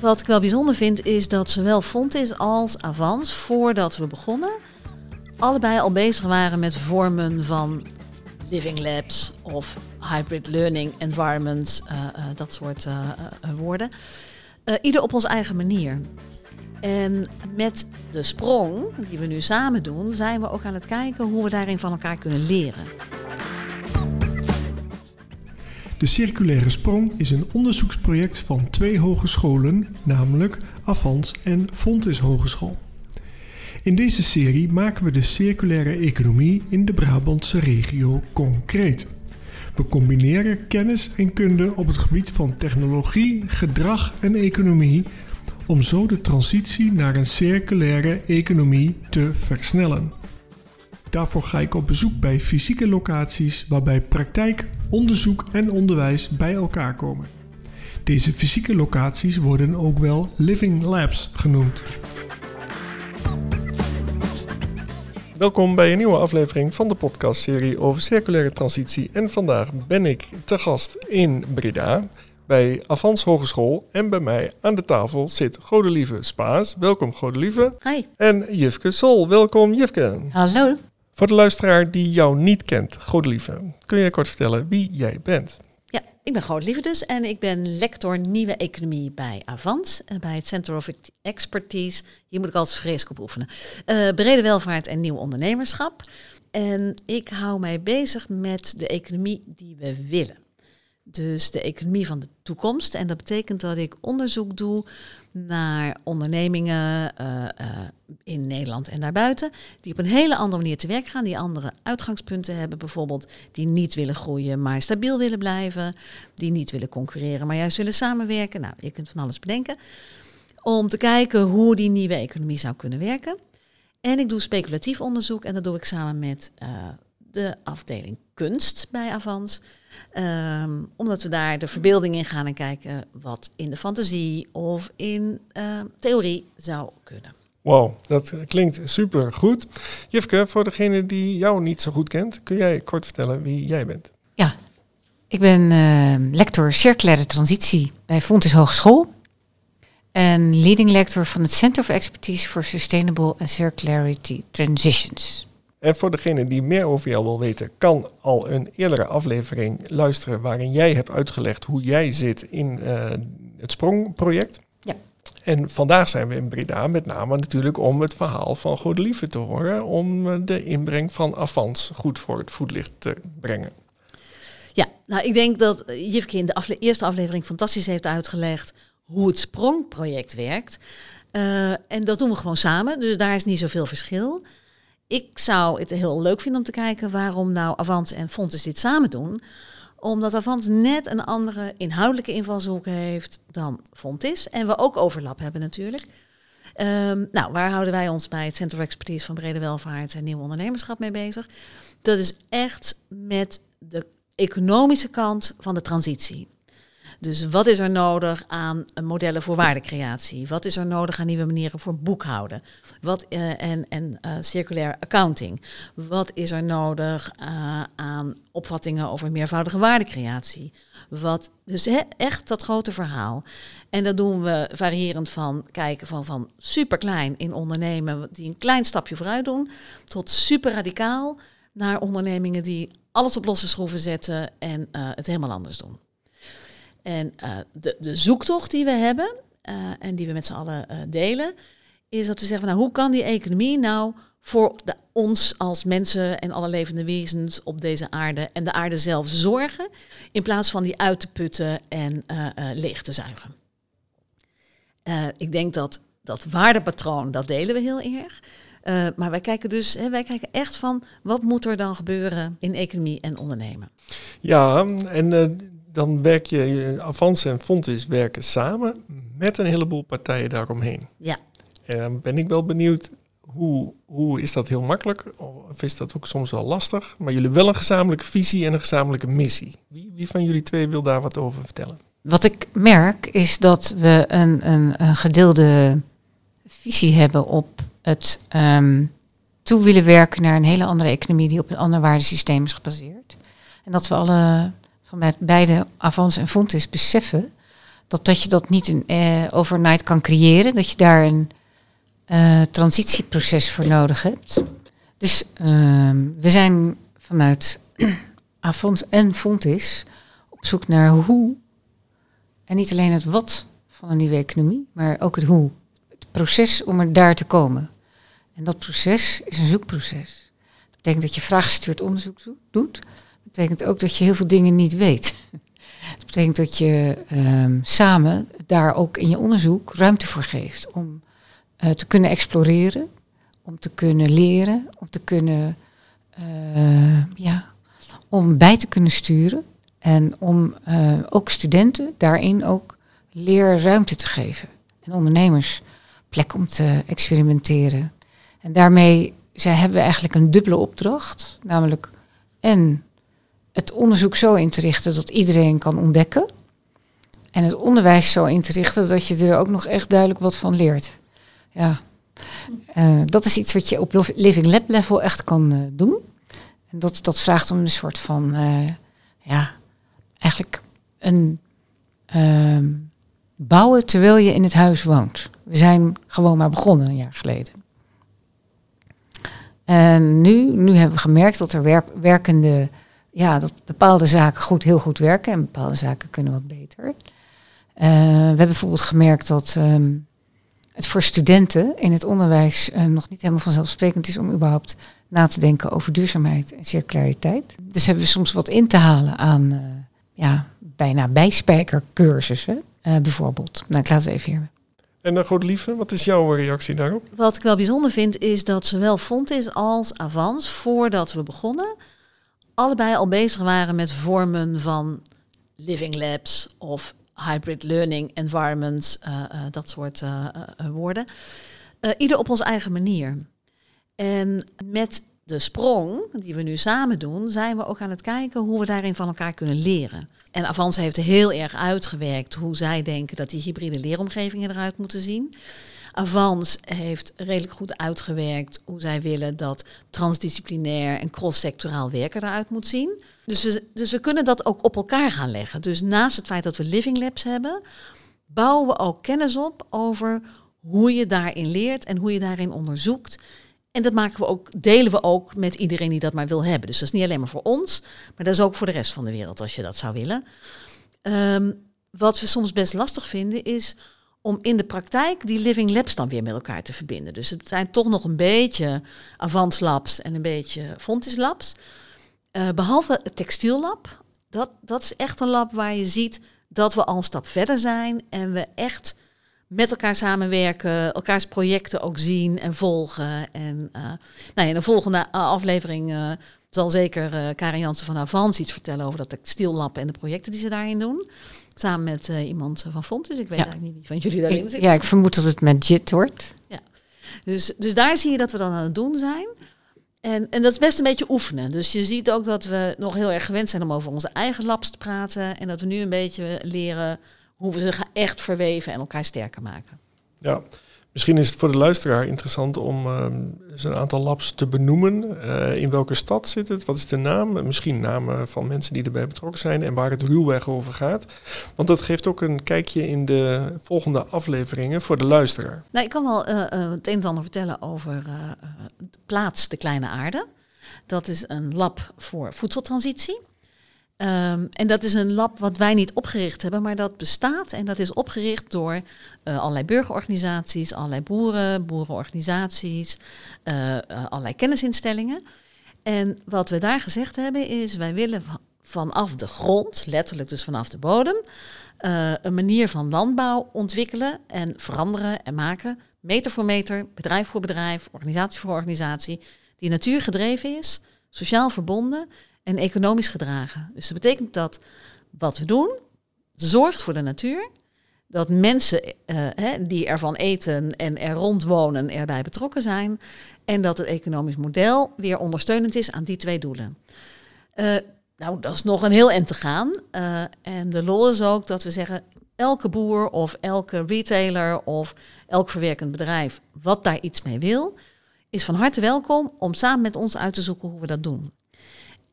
Wat ik wel bijzonder vind is dat zowel Fontis als Avans, voordat we begonnen, allebei al bezig waren met vormen van living labs of hybrid learning environments, uh, uh, dat soort uh, woorden. ieder op onze eigen manier. En met de sprong die we nu samen doen, zijn we ook aan het kijken hoe we daarin van elkaar kunnen leren. De Circulaire Sprong is een onderzoeksproject van twee hogescholen, namelijk Avans en Fontis Hogeschool. In deze serie maken we de circulaire economie in de Brabantse regio concreet. We combineren kennis en kunde op het gebied van technologie, gedrag en economie om zo de transitie naar een circulaire economie te versnellen. Daarvoor ga ik op bezoek bij fysieke locaties waarbij praktijk, onderzoek en onderwijs bij elkaar komen. Deze fysieke locaties worden ook wel living labs genoemd. Welkom bij een nieuwe aflevering van de podcastserie over circulaire transitie. En vandaag ben ik te gast in Breda bij Avans Hogeschool. En bij mij aan de tafel zit Godelieve Spaas. Welkom Godelieve. Hi. En Jufke Sol. Welkom Jufke. Hallo. Voor de luisteraar die jou niet kent, Godelieve, kun je kort vertellen wie jij bent? Ja, ik ben Godelieve dus en ik ben lector Nieuwe Economie bij Avans, eh, bij het Center of Expertise. Hier moet ik altijd vreselijk op oefenen. Uh, brede welvaart en nieuw ondernemerschap. En ik hou mij bezig met de economie die we willen. Dus de economie van de toekomst. En dat betekent dat ik onderzoek doe naar ondernemingen uh, uh, in Nederland en daarbuiten, die op een hele andere manier te werk gaan, die andere uitgangspunten hebben, bijvoorbeeld die niet willen groeien, maar stabiel willen blijven, die niet willen concurreren, maar juist willen samenwerken. Nou, je kunt van alles bedenken. Om te kijken hoe die nieuwe economie zou kunnen werken. En ik doe speculatief onderzoek en dat doe ik samen met uh, de afdeling kunst bij Avans. Um, omdat we daar de verbeelding in gaan en kijken wat in de fantasie of in uh, theorie zou kunnen. Wow, dat klinkt super goed. Jufke, voor degene die jou niet zo goed kent, kun jij kort vertellen wie jij bent? Ja, ik ben uh, lector circulaire transitie bij Fontes Hogeschool. En leading lector van het Center of Expertise for Sustainable and Circularity Transitions. En voor degene die meer over jou wil weten, kan al een eerdere aflevering luisteren waarin jij hebt uitgelegd hoe jij zit in uh, het Sprongproject. Ja. En vandaag zijn we in Breda met name natuurlijk om het verhaal van Godelieve te horen, om de inbreng van Avans goed voor het voetlicht te brengen. Ja, nou ik denk dat Jifke in de afle eerste aflevering fantastisch heeft uitgelegd hoe het Sprongproject werkt. Uh, en dat doen we gewoon samen, dus daar is niet zoveel verschil ik zou het heel leuk vinden om te kijken waarom nou Avans en Fontes dit samen doen. Omdat Avans net een andere inhoudelijke invalshoek heeft dan Fontis. En we ook overlap hebben natuurlijk. Um, nou, waar houden wij ons bij het Center of Expertise van Brede Welvaart en Nieuw Ondernemerschap mee bezig? Dat is echt met de economische kant van de transitie. Dus wat is er nodig aan modellen voor waardecreatie? Wat is er nodig aan nieuwe manieren voor boekhouden? Wat, uh, en en uh, circulair accounting? Wat is er nodig uh, aan opvattingen over meervoudige waardecreatie? Wat, dus echt dat grote verhaal. En dat doen we variërend van kijken van, van super klein in ondernemen die een klein stapje vooruit doen, tot super radicaal naar ondernemingen die alles op losse schroeven zetten en het helemaal anders doen. En uh, de, de zoektocht die we hebben uh, en die we met z'n allen uh, delen, is dat we zeggen, nou, hoe kan die economie nou voor de, ons als mensen en alle levende wezens op deze aarde en de aarde zelf zorgen, in plaats van die uit te putten en leeg te zuigen. ik denk dat dat waardepatroon, dat delen we heel erg. Maar wij kijken dus, hè, wij kijken echt van wat moet er dan gebeuren in economie en ondernemen. Ja, en dan werk je, Avans en Fontis werken samen met een heleboel partijen daaromheen. Ja. En dan ben ik wel benieuwd, hoe, hoe is dat heel makkelijk? Of is dat ook soms wel lastig? Maar jullie hebben wel een gezamenlijke visie en een gezamenlijke missie. Wie, wie van jullie twee wil daar wat over vertellen? Wat ik merk is dat we een, een, een gedeelde visie hebben op het um, toe willen werken naar een hele andere economie die op een ander waardesysteem is gebaseerd. En dat we alle van beide Avans en Fontis beseffen dat, dat je dat niet een, eh, overnight kan creëren. Dat je daar een eh, transitieproces voor nodig hebt. Dus ehm, we zijn vanuit Avons en Fontis op zoek naar hoe. En niet alleen het wat van een nieuwe economie, maar ook het hoe. Het proces om er daar te komen. En dat proces is een zoekproces. Dat betekent dat je vraaggestuurd onderzoek doet. Betekent ook dat je heel veel dingen niet weet. Dat betekent dat je ehm, samen daar ook in je onderzoek ruimte voor geeft om uh, te kunnen exploreren, om te kunnen leren, om te kunnen, uh, ja, om bij te kunnen sturen en om uh, ook studenten daarin ook leerruimte te geven en ondernemers plek om te experimenteren. En daarmee zij hebben we eigenlijk een dubbele opdracht, namelijk en het onderzoek zo in te richten dat iedereen kan ontdekken. En het onderwijs zo in te richten dat je er ook nog echt duidelijk wat van leert. Ja, uh, dat is iets wat je op Living Lab level echt kan uh, doen. En dat, dat vraagt om een soort van, uh, ja, eigenlijk een ehm, bouwen terwijl je in het huis woont. We zijn gewoon maar begonnen een jaar geleden. En nu, nu hebben we gemerkt dat er wer werkende ja, dat bepaalde zaken goed, heel goed werken en bepaalde zaken kunnen wat beter. Uh, we hebben bijvoorbeeld gemerkt dat um, het voor studenten in het onderwijs uh, nog niet helemaal vanzelfsprekend is om überhaupt na te denken over duurzaamheid en circulariteit. Dus hebben we soms wat in te halen aan uh, ja, bijna bijspijkercursussen, bijvoorbeeld. Nou, ik laat het even hier. En dan goed lieve, wat is jouw reactie daarop? Wat ik wel bijzonder vind is dat zowel Fontis als Avans, voordat we begonnen, allebei al bezig waren met vormen van living labs of hybrid learning environments, uh, uh, dat soort uh, woorden. ieder op onze eigen manier. En met de sprong die we nu samen doen, zijn we ook aan het kijken hoe we daarin van elkaar kunnen leren. En Avans heeft heel erg uitgewerkt hoe zij denken dat die hybride leeromgevingen eruit moeten zien. Avans heeft redelijk goed uitgewerkt hoe zij willen dat transdisciplinair en cross-sectoraal werken eruit moet zien. Dus we, dus we kunnen dat ook op elkaar gaan leggen. Dus naast het feit dat we living labs hebben, bouwen we ook kennis op over hoe je daarin leert en hoe je daarin onderzoekt. En dat maken we ook, delen we ook met iedereen die dat maar wil hebben. Dus dat is niet alleen maar voor ons, maar dat is ook voor de rest van de wereld als je dat zou willen. Um, wat we soms best lastig vinden is om in de praktijk die living labs dan weer met elkaar te verbinden. Dus het zijn toch nog een beetje Avans labs en een beetje Fontis labs. Uh, behalve het textiellab, dat, dat is echt een lab waar je ziet dat we al een stap verder zijn en we echt met elkaar samenwerken, elkaars projecten ook zien en volgen. En uh, nou, in de volgende aflevering uh, zal zeker Karin Jansen van Avans iets vertellen over dat textiellab en de projecten die ze daarin doen. Samen met uh, iemand van Fontes. Ik weet ja. eigenlijk niet wie van jullie daarin zit. Ja, ik vermoed dat het met JIT wordt. Ja. Dus, dus daar zie je dat we dan aan het doen zijn. En, en dat is best een beetje oefenen. Dus je ziet ook dat we nog heel erg gewend zijn om over onze eigen labs te praten. En dat we nu een beetje leren hoe we ze echt verweven en elkaar sterker maken. Ja, Misschien is het voor de luisteraar interessant om uh, een aantal labs te benoemen. Uh, in welke stad zit het? Wat is de naam? Misschien namen van mensen die erbij betrokken zijn en waar het ruwweg over gaat. Want dat geeft ook een kijkje in de volgende afleveringen voor de luisteraar. Nou, ik kan wel uh, het een en ander vertellen over Plaats de Kleine Aarde. Dat is een lab voor voedseltransitie. Um, en dat is een lab wat wij niet opgericht hebben, maar dat bestaat. En dat is opgericht door uh, allerlei burgerorganisaties, allerlei boeren, boerenorganisaties, uh, uh, allerlei kennisinstellingen. En wat we daar gezegd hebben is, wij willen vanaf de grond, letterlijk dus vanaf de bodem, een manier van landbouw ontwikkelen en veranderen en maken. Meter voor meter, bedrijf voor bedrijf, organisatie voor organisatie, die natuurgedreven is, sociaal verbonden en economisch gedragen. Dus dat betekent dat wat we doen zorgt voor de natuur. Dat mensen uh, hè, die ervan eten en er rondwonen erbij betrokken zijn. En dat het economisch model weer ondersteunend is aan die twee doelen. Uh, nou, dat is nog een heel eind te gaan. Uh, en de lol is ook dat we zeggen, elke boer of elke retailer of elk verwerkend bedrijf wat daar iets mee wil, is van harte welkom om samen met ons uit te zoeken hoe we dat doen.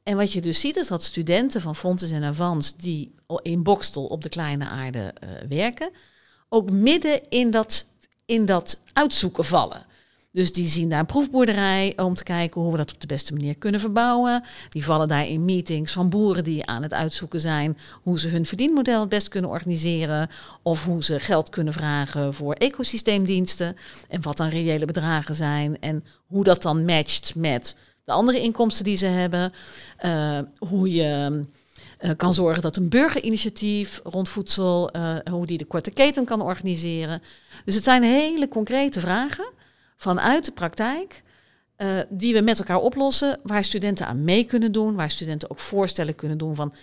En wat je dus ziet is dat studenten van Fontes en Avans die in Bokstel op de kleine aarde uh, werken, ook midden in dat, in dat uitzoeken vallen. Dus die zien daar een proefboerderij om te kijken hoe we dat op de beste manier kunnen verbouwen. Die vallen daar in meetings van boeren die aan het uitzoeken zijn hoe ze hun verdienmodel het best kunnen organiseren. Of hoe ze geld kunnen vragen voor ecosysteemdiensten. En wat dan reële bedragen zijn. En hoe dat dan matcht met de andere inkomsten die ze hebben. Uh, hoe je uh, kan zorgen dat een burgerinitiatief rond voedsel, uh, hoe die de korte keten kan organiseren. Dus het zijn hele concrete vragen vanuit de praktijk. Die we met elkaar oplossen, waar studenten aan mee kunnen doen, waar studenten ook voorstellen kunnen doen van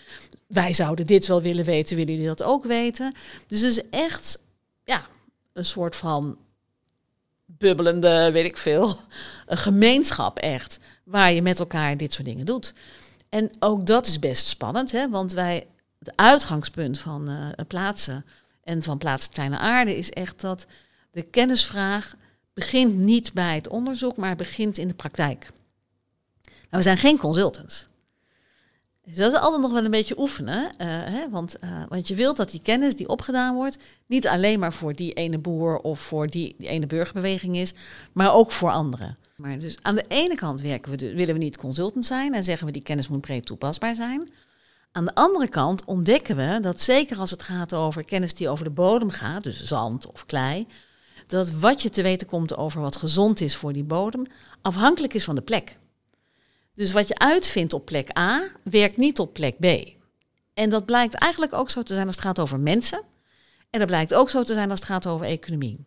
wij zouden dit wel willen weten, willen jullie dat ook weten? Dus het is echt ja, een soort van bubbelende, weet ik veel, een gemeenschap echt, waar je met elkaar dit soort dingen doet. En ook dat is best spannend, hè, want wij, het uitgangspunt van uh, plaatsen en van plaatsen Kleine Aarde is echt dat de kennisvraag begint niet bij het onderzoek, maar begint in de praktijk. Nou, we zijn geen consultants. Dus dat is altijd nog wel een beetje oefenen. Uh, hè, want, uh, want je wilt dat die kennis die opgedaan wordt, niet alleen maar voor die ene boer of voor die ene burgerbeweging is, maar ook voor anderen. Maar dus aan de ene kant werken we, willen we niet consultant zijn en zeggen we die kennis moet breed toepasbaar zijn. Aan de andere kant ontdekken we dat zeker als het gaat over kennis die over de bodem gaat, dus zand of klei, dat wat je te weten komt over wat gezond is voor die bodem, afhankelijk is van de plek. Dus wat je uitvindt op plek A, werkt niet op plek B. En dat blijkt eigenlijk ook zo te zijn als het gaat over mensen. En dat blijkt ook zo te zijn als het gaat over economie.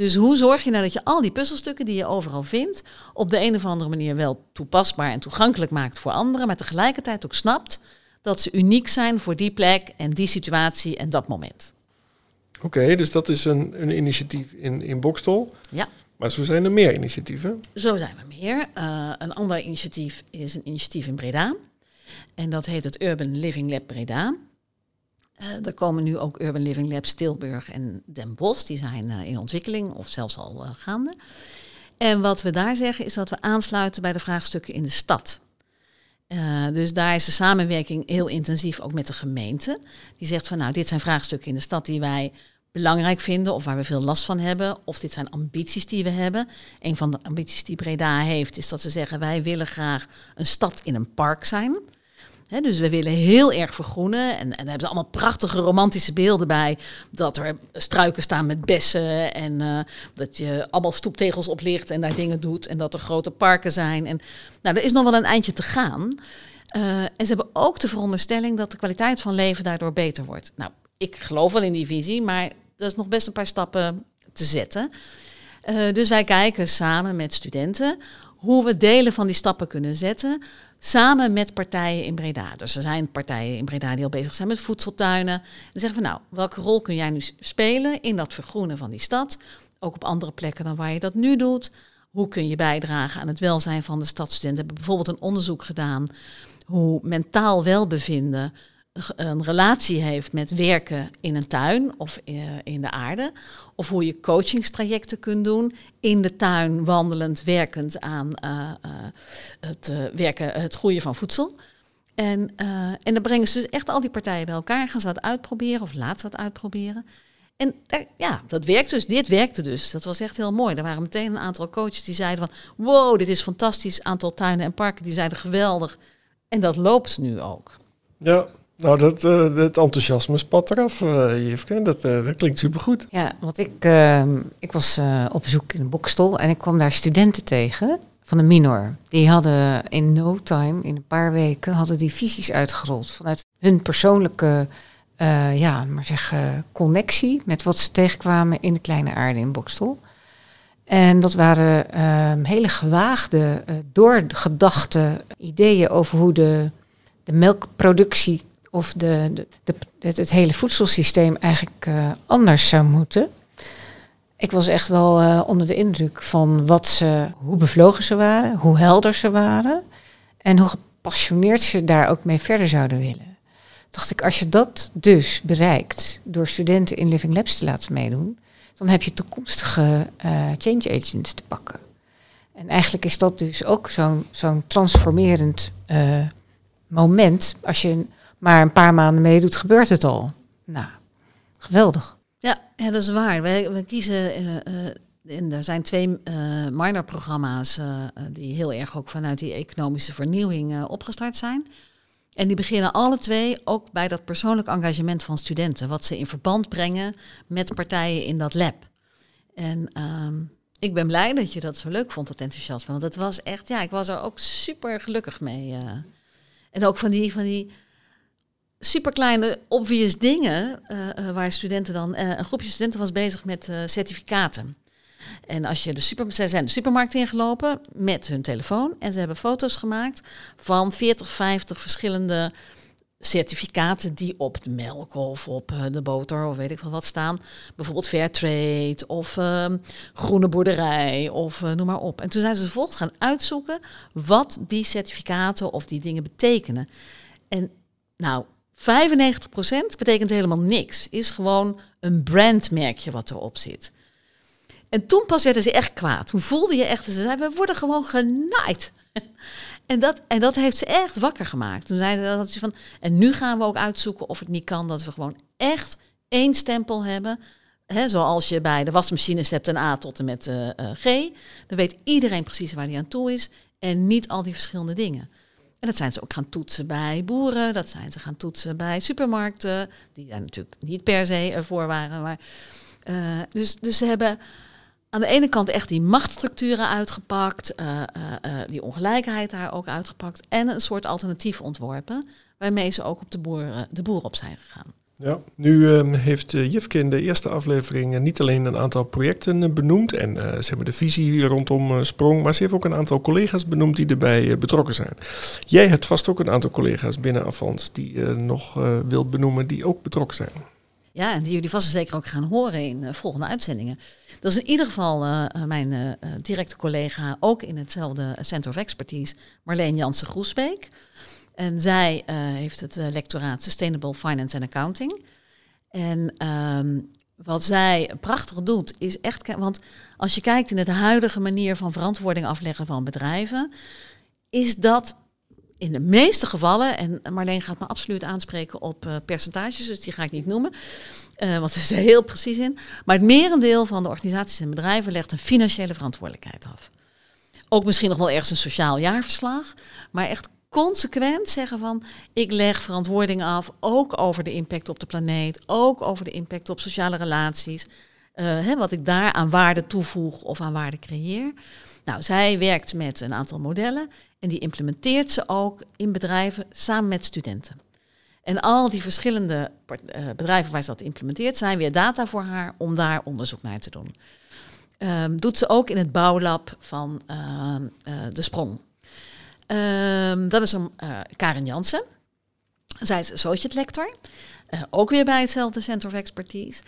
Dus hoe zorg je nou dat je al die puzzelstukken die je overal vindt, op de een of andere manier wel toepasbaar en toegankelijk maakt voor anderen, maar tegelijkertijd ook snapt dat ze uniek zijn voor die plek en die situatie en dat moment. Oké, dus dat is een, een initiatief in, in Bokstol. Ja. Maar zo zijn er meer initiatieven. Zo zijn er meer. Uh, een ander initiatief is een initiatief in Breda. En dat heet het Urban Living Lab Breda. Uh, er komen nu ook Urban Living Labs Tilburg en Den Bosch. Die zijn uh, in ontwikkeling of zelfs al gaande. En wat we daar zeggen is dat we aansluiten bij de vraagstukken in de stad. Dus daar is de samenwerking heel intensief ook met de gemeente. Die zegt van nou, dit zijn vraagstukken in de stad die wij belangrijk vinden of waar we veel last van hebben. Of dit zijn ambities die we hebben. Een van de ambities die Breda heeft is dat ze zeggen wij willen graag een stad in een park zijn. Dus we willen heel erg vergroenen. En, en daar hebben ze allemaal prachtige romantische beelden bij. Dat er struiken staan met bessen. En uh, dat je allemaal stoeptegels oplicht en daar dingen doet. En dat er grote parken zijn. En nou, er is nog wel een eindje te gaan. Uh, en ze hebben ook de veronderstelling dat de kwaliteit van leven daardoor beter wordt. Nou, ik geloof wel in die visie, maar dat is nog best een paar stappen te zetten. Uh, dus wij kijken samen met studenten hoe we delen van die stappen kunnen zetten. Samen met partijen in Breda. Dus er zijn partijen in Breda die al bezig zijn met voedseltuinen. En dan zeggen we nou, welke rol kun jij nu spelen in dat vergroenen van die stad? Ook op andere plekken dan waar je dat nu doet. Hoe kun je bijdragen aan het welzijn van de stadstudenten? We hebben bijvoorbeeld een onderzoek gedaan hoe mentaal welbevinden een relatie heeft met werken in een tuin of eh, in de aarde. Of hoe je coachingstrajecten kunt doen in de tuin, wandelend, werkend aan uh, uh, het, werken, het groeien van voedsel. En, en dan brengen ze dus echt al die partijen bij elkaar, gaan ze dat uitproberen of laten ze dat uitproberen. En ja, dat werkt dus. Dit werkte dus. Dat was echt heel mooi. Er waren meteen een aantal coaches die zeiden van... wow, dit is fantastisch. Aantal tuinen en parken die zeiden geweldig. En dat loopt nu ook. Ja, nou, dat, uh, het enthousiasme spat eraf, uh. Dat, uh, dat klinkt supergoed. Ja, want ik, ehm, ik was op bezoek in Bokstol en ik kwam daar studenten tegen van de minor. Die hadden in no time, in een paar weken, hadden die visies uitgerold. Vanuit hun persoonlijke, ja, maar zeg, connectie met wat ze tegenkwamen in de kleine aarde in Bokstol. En dat waren ehm, hele gewaagde, doorgedachte ideeën over hoe de, de melkproductie of de, de, het, hele voedselsysteem eigenlijk uh, anders zou moeten. Ik was echt wel uh, onder de indruk van wat ze, hoe bevlogen ze waren, hoe helder ze waren en hoe gepassioneerd ze daar ook mee verder zouden willen. Dacht ik, als je dat dus bereikt door studenten in Living Labs te laten meedoen, dan heb je toekomstige uh, change agents te pakken. En eigenlijk is dat dus ook zo'n zo'n transformerend moment, als je maar een paar maanden meedoet, gebeurt het al. Nou, geweldig. Ja, dat is waar. We, kiezen, uh, uh, er zijn twee uh, minor-programma's die heel erg ook vanuit die economische vernieuwing opgestart zijn. En die beginnen alle twee ook bij dat persoonlijk engagement van studenten, wat ze in verband brengen met partijen in dat lab. En ehm, ik ben blij dat je dat zo leuk vond, dat enthousiasme. Want het was echt, ja, ik was er ook super gelukkig mee. en ook van die, van die super kleine obvious dingen uh, waar studenten dan. Uh, een groepje studenten was bezig met certificaten. En als je de super, zij zijn de supermarkt ingelopen met hun telefoon en ze hebben foto's gemaakt van 40, 50 verschillende certificaten die op de melk of op de boter of weet ik wel wat staan. Bijvoorbeeld Fairtrade of uh, groene boerderij of noem maar op. En toen zijn ze vervolgens gaan uitzoeken wat die certificaten of die dingen betekenen. En nou, 95% betekent helemaal niks. Is gewoon een brandmerkje wat erop zit. En toen pas werden ze echt kwaad. Toen voelde je echt, ze zeiden, we worden gewoon genaaid. En dat, en dat heeft ze echt wakker gemaakt. Toen zeiden ze van, en nu gaan we ook uitzoeken of het niet kan dat we gewoon echt één stempel hebben. He, zoals je bij de wasmachines hebt een A tot en met uh, G. Dan weet iedereen precies waar die aan toe is. En niet al die verschillende dingen. En dat zijn ze ook gaan toetsen bij boeren, dat zijn ze gaan toetsen bij supermarkten, die daar natuurlijk niet per se voor waren. Maar, uh, dus, dus ze hebben aan de ene kant echt die machtsstructuren uitgepakt, uh, die ongelijkheid daar ook uitgepakt en een soort alternatief ontworpen, waarmee ze ook op de boeren, de boer op zijn gegaan. Ja, nu uh, heeft uh, Jifke in de eerste aflevering uh, niet alleen een aantal projecten uh, benoemd en ze hebben de visie rondom Sprong, maar ze heeft ook een aantal collega's benoemd die erbij betrokken zijn. Jij hebt vast ook een aantal collega's binnen Avans die nog wilt benoemen die ook betrokken zijn. Ja, en die jullie vast en zeker ook gaan horen in volgende uitzendingen. Dat is in ieder geval mijn directe collega, ook in hetzelfde Center of Expertise, Marleen Jansen-Groesbeek. En zij uh, heeft het uh, lectoraat Sustainable Finance and Accounting. En um, wat zij prachtig doet, is echt. Want als je kijkt in het huidige manier van verantwoording afleggen van bedrijven, is dat in de meeste gevallen, en Marleen gaat me absoluut aanspreken op uh, percentages, dus die ga ik niet noemen, want ze is er heel precies in. Maar het merendeel van de organisaties en bedrijven legt een financiële verantwoordelijkheid af. Ook misschien nog wel ergens een sociaal jaarverslag, maar echt consequent zeggen van ik leg verantwoording af, ook over de impact op de planeet, ook over de impact op sociale relaties, uh, hè, wat ik daar aan waarde toevoeg of aan waarde creëer. Nou, zij werkt met een aantal modellen en die implementeert ze ook in bedrijven samen met studenten. En al die verschillende uh, bedrijven waar ze dat implementeert, zijn weer data voor haar om daar onderzoek naar te doen. Um, doet ze ook in het bouwlab van uh, uh, De Sprong. Um, dat is een, uh, Karin Jansen. Zij is associate lector. Uh, ook weer bij hetzelfde Center of Expertise.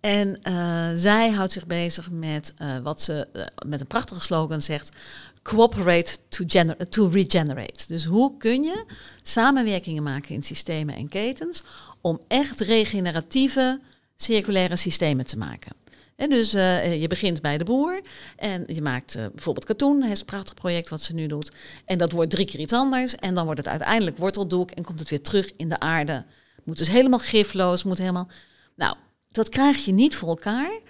En uh, zij houdt zich bezig met wat ze met een prachtige slogan zegt: cooperate to, to regenerate. Dus hoe kun je samenwerkingen maken in systemen en ketens om echt regeneratieve circulaire systemen te maken? En dus uh, je begint bij de boer en je maakt uh, bijvoorbeeld katoen, dat is een prachtig project wat ze nu doet. En dat wordt drie keer iets anders en dan wordt het uiteindelijk worteldoek en komt het weer terug in de aarde. Moet dus helemaal gifloos, moet helemaal... Nou, dat krijg je niet voor elkaar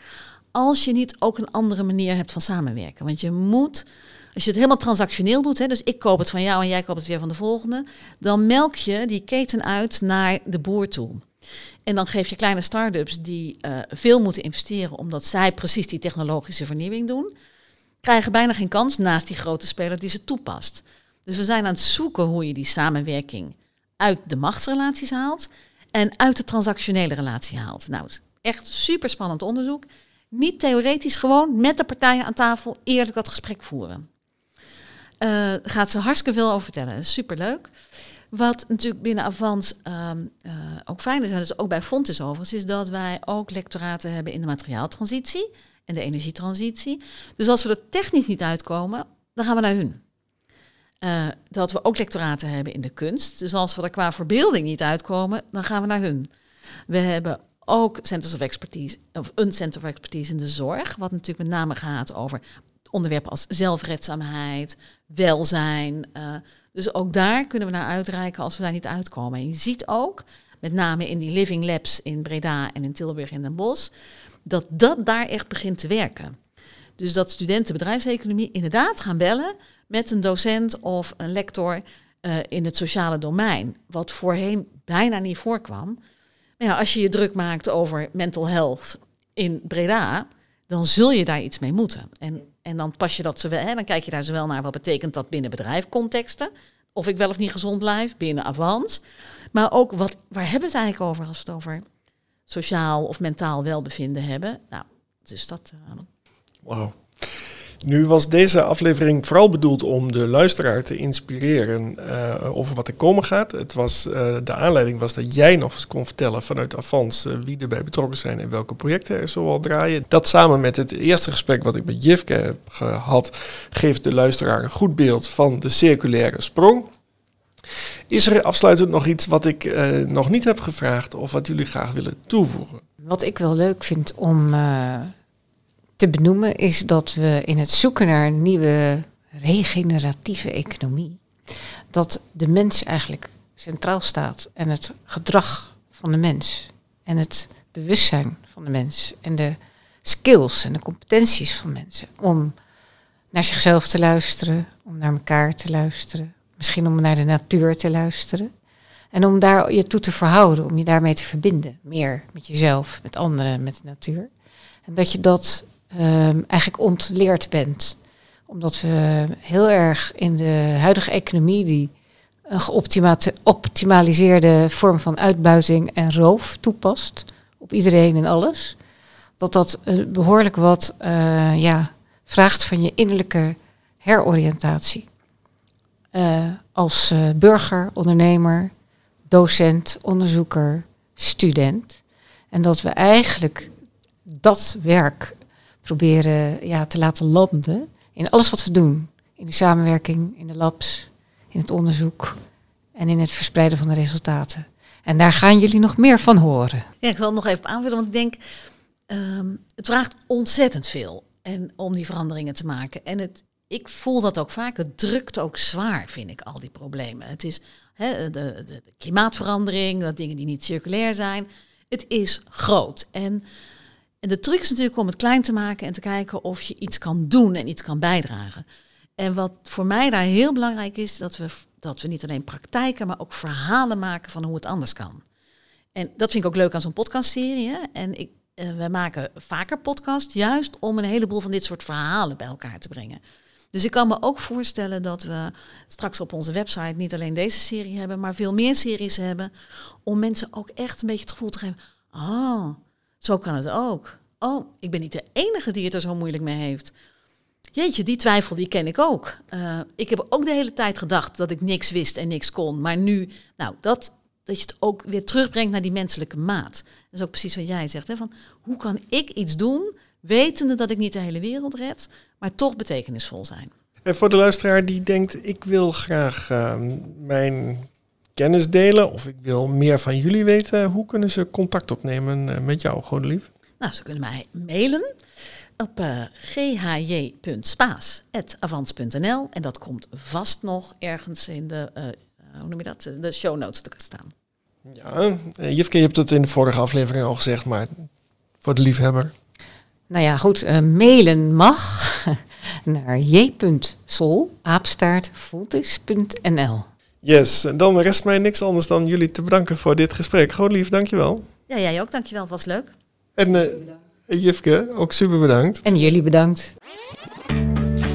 als je niet ook een andere manier hebt van samenwerken. Want je moet, als je het helemaal transactioneel doet, hè, dus ik koop het van jou en jij koopt het weer van de volgende, dan melk je die keten uit naar de boer toe. En dan geef je kleine start-ups die uh, veel moeten investeren omdat zij precies die technologische vernieuwing doen, krijgen bijna geen kans naast die grote speler die ze toepast. Dus we zijn aan het zoeken hoe je die samenwerking uit de machtsrelaties haalt en uit de transactionele relatie haalt. Nou, echt super spannend onderzoek. Niet theoretisch, gewoon met de partijen aan tafel eerlijk dat gesprek voeren. Uh, gaat ze hartstikke veel over vertellen. Superleuk. Wat natuurlijk binnen Avans um, uh, ook fijn is, en dus ook bij Fontes overigens, is dat wij ook lectoraten hebben in de materiaaltransitie en de energietransitie. Dus als we er technisch niet uitkomen, dan gaan we naar hun. Uh, dat we ook lectoraten hebben in de kunst. Dus als we er qua verbeelding niet uitkomen, dan gaan we naar hun. We hebben ook centers of expertise, of een center of expertise in de zorg, wat natuurlijk met name gaat over onderwerpen als zelfredzaamheid, welzijn. eh, dus ook daar kunnen we naar uitreiken als we daar niet uitkomen. En je ziet ook, met name in die living labs in Breda en in Tilburg en Den Bosch, dat dat daar echt begint te werken. Dus dat studenten bedrijfseconomie inderdaad gaan bellen met een docent of een lector eh, in het sociale domein, wat voorheen bijna niet voorkwam. Maar ja, als je je druk maakt over mental health in Breda, dan zul je daar iets mee moeten. En, en dan pas je dat zowel, hè, dan kijk je daar zowel naar wat betekent dat binnen bedrijfcontexten, of ik wel of niet gezond blijf binnen Avans, maar ook wat, waar hebben we het eigenlijk over als we het over sociaal of mentaal welbevinden hebben. Nou, dus dat. eh, Wauw. Nu was deze aflevering vooral bedoeld om de luisteraar te inspireren eh, over wat er komen gaat. Het was, eh, de aanleiding was dat jij nog eens kon vertellen vanuit Avans eh, wie erbij betrokken zijn en welke projecten er zoal draaien. Dat samen met het eerste gesprek wat ik met Jifke heb gehad, geeft de luisteraar een goed beeld van de circulaire sprong. Is er afsluitend nog iets wat ik nog niet heb gevraagd of wat jullie graag willen toevoegen? Wat ik wel leuk vind om te benoemen is dat we in het zoeken naar een nieuwe regeneratieve economie, dat de mens eigenlijk centraal staat en het gedrag van de mens en het bewustzijn van de mens en de skills en de competenties van mensen om naar zichzelf te luisteren, om naar elkaar te luisteren, misschien om naar de natuur te luisteren. En om daar je toe te verhouden, om je daarmee te verbinden. Meer met jezelf, met anderen, met de natuur. En dat je dat ehm, eigenlijk ontleerd bent. Omdat we heel erg in de huidige economie, die een geoptimaliseerde vorm van uitbuiting en roof toepast op iedereen en alles, dat dat eh, behoorlijk wat eh, ja, vraagt van je innerlijke heroriëntatie. Eh, als burger, ondernemer, docent, onderzoeker, student. En dat we eigenlijk dat werk proberen ja, te laten landen in alles wat we doen. In de samenwerking, in de labs, in het onderzoek en in het verspreiden van de resultaten. En daar gaan jullie nog meer van horen. Ja, ik zal het nog even aanvullen, want ik denk, ehm, het vraagt ontzettend veel en, om die veranderingen te maken. En het, ik voel dat ook vaak, het drukt ook zwaar, vind ik, al die problemen. Het is hè, de, de, de klimaatverandering, dat dingen die niet circulair zijn. Het is groot. En, de truc is natuurlijk om het klein te maken en te kijken of je iets kan doen en iets kan bijdragen. En wat voor mij daar heel belangrijk is, dat we, dat we niet alleen praktijken, maar ook verhalen maken van hoe het anders kan. En dat vind ik ook leuk aan zo'n podcastserie. En ik, eh, we maken vaker podcast, juist om een heleboel van dit soort verhalen bij elkaar te brengen. Dus ik kan me ook voorstellen dat we straks op onze website niet alleen deze serie hebben, maar veel meer series hebben. Om mensen ook echt een beetje het gevoel te geven: oh, zo kan het ook. Oh, ik ben niet de enige die het er zo moeilijk mee heeft. Jeetje, die twijfel die ken ik ook. Uh, ik heb ook de hele tijd gedacht dat ik niks wist en niks kon. Maar nu, nou, dat, dat je het ook weer terugbrengt naar die menselijke maat. Dat is ook precies wat jij zegt. Hè? Van, hoe kan ik iets doen, wetende dat ik niet de hele wereld red, maar toch betekenisvol zijn? En voor de luisteraar die denkt, ik wil graag uh, mijn kennis delen of ik wil meer van jullie weten, hoe kunnen ze contact opnemen met jou, Godelief? Nou, ze kunnen mij mailen op uh, en dat komt vast nog ergens in de, uh, hoe noem je dat, de show notes te staan. Ja, uh, je hebt het in de vorige aflevering al gezegd, maar voor de liefhebber. Nou ja, goed, mailen mag naar j.sol. Yes, en dan rest mij niks anders dan jullie te bedanken voor dit gesprek. Gewoon lief, dankjewel. Ja, jij ook, dankjewel. Het was leuk. En uh, Jifke, ook super bedankt. En jullie bedankt.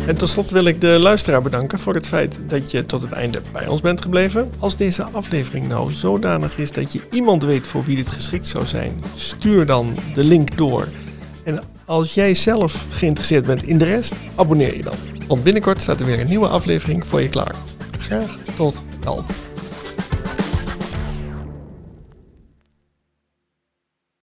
En tot slot wil ik de luisteraar bedanken voor het feit dat je tot het einde bij ons bent gebleven. Als deze aflevering nou zodanig is dat je iemand weet voor wie dit geschikt zou zijn, stuur dan de link door. En als jij zelf geïnteresseerd bent in de rest, abonneer je dan. Want binnenkort staat er weer een nieuwe aflevering voor je klaar. Graag tot dan.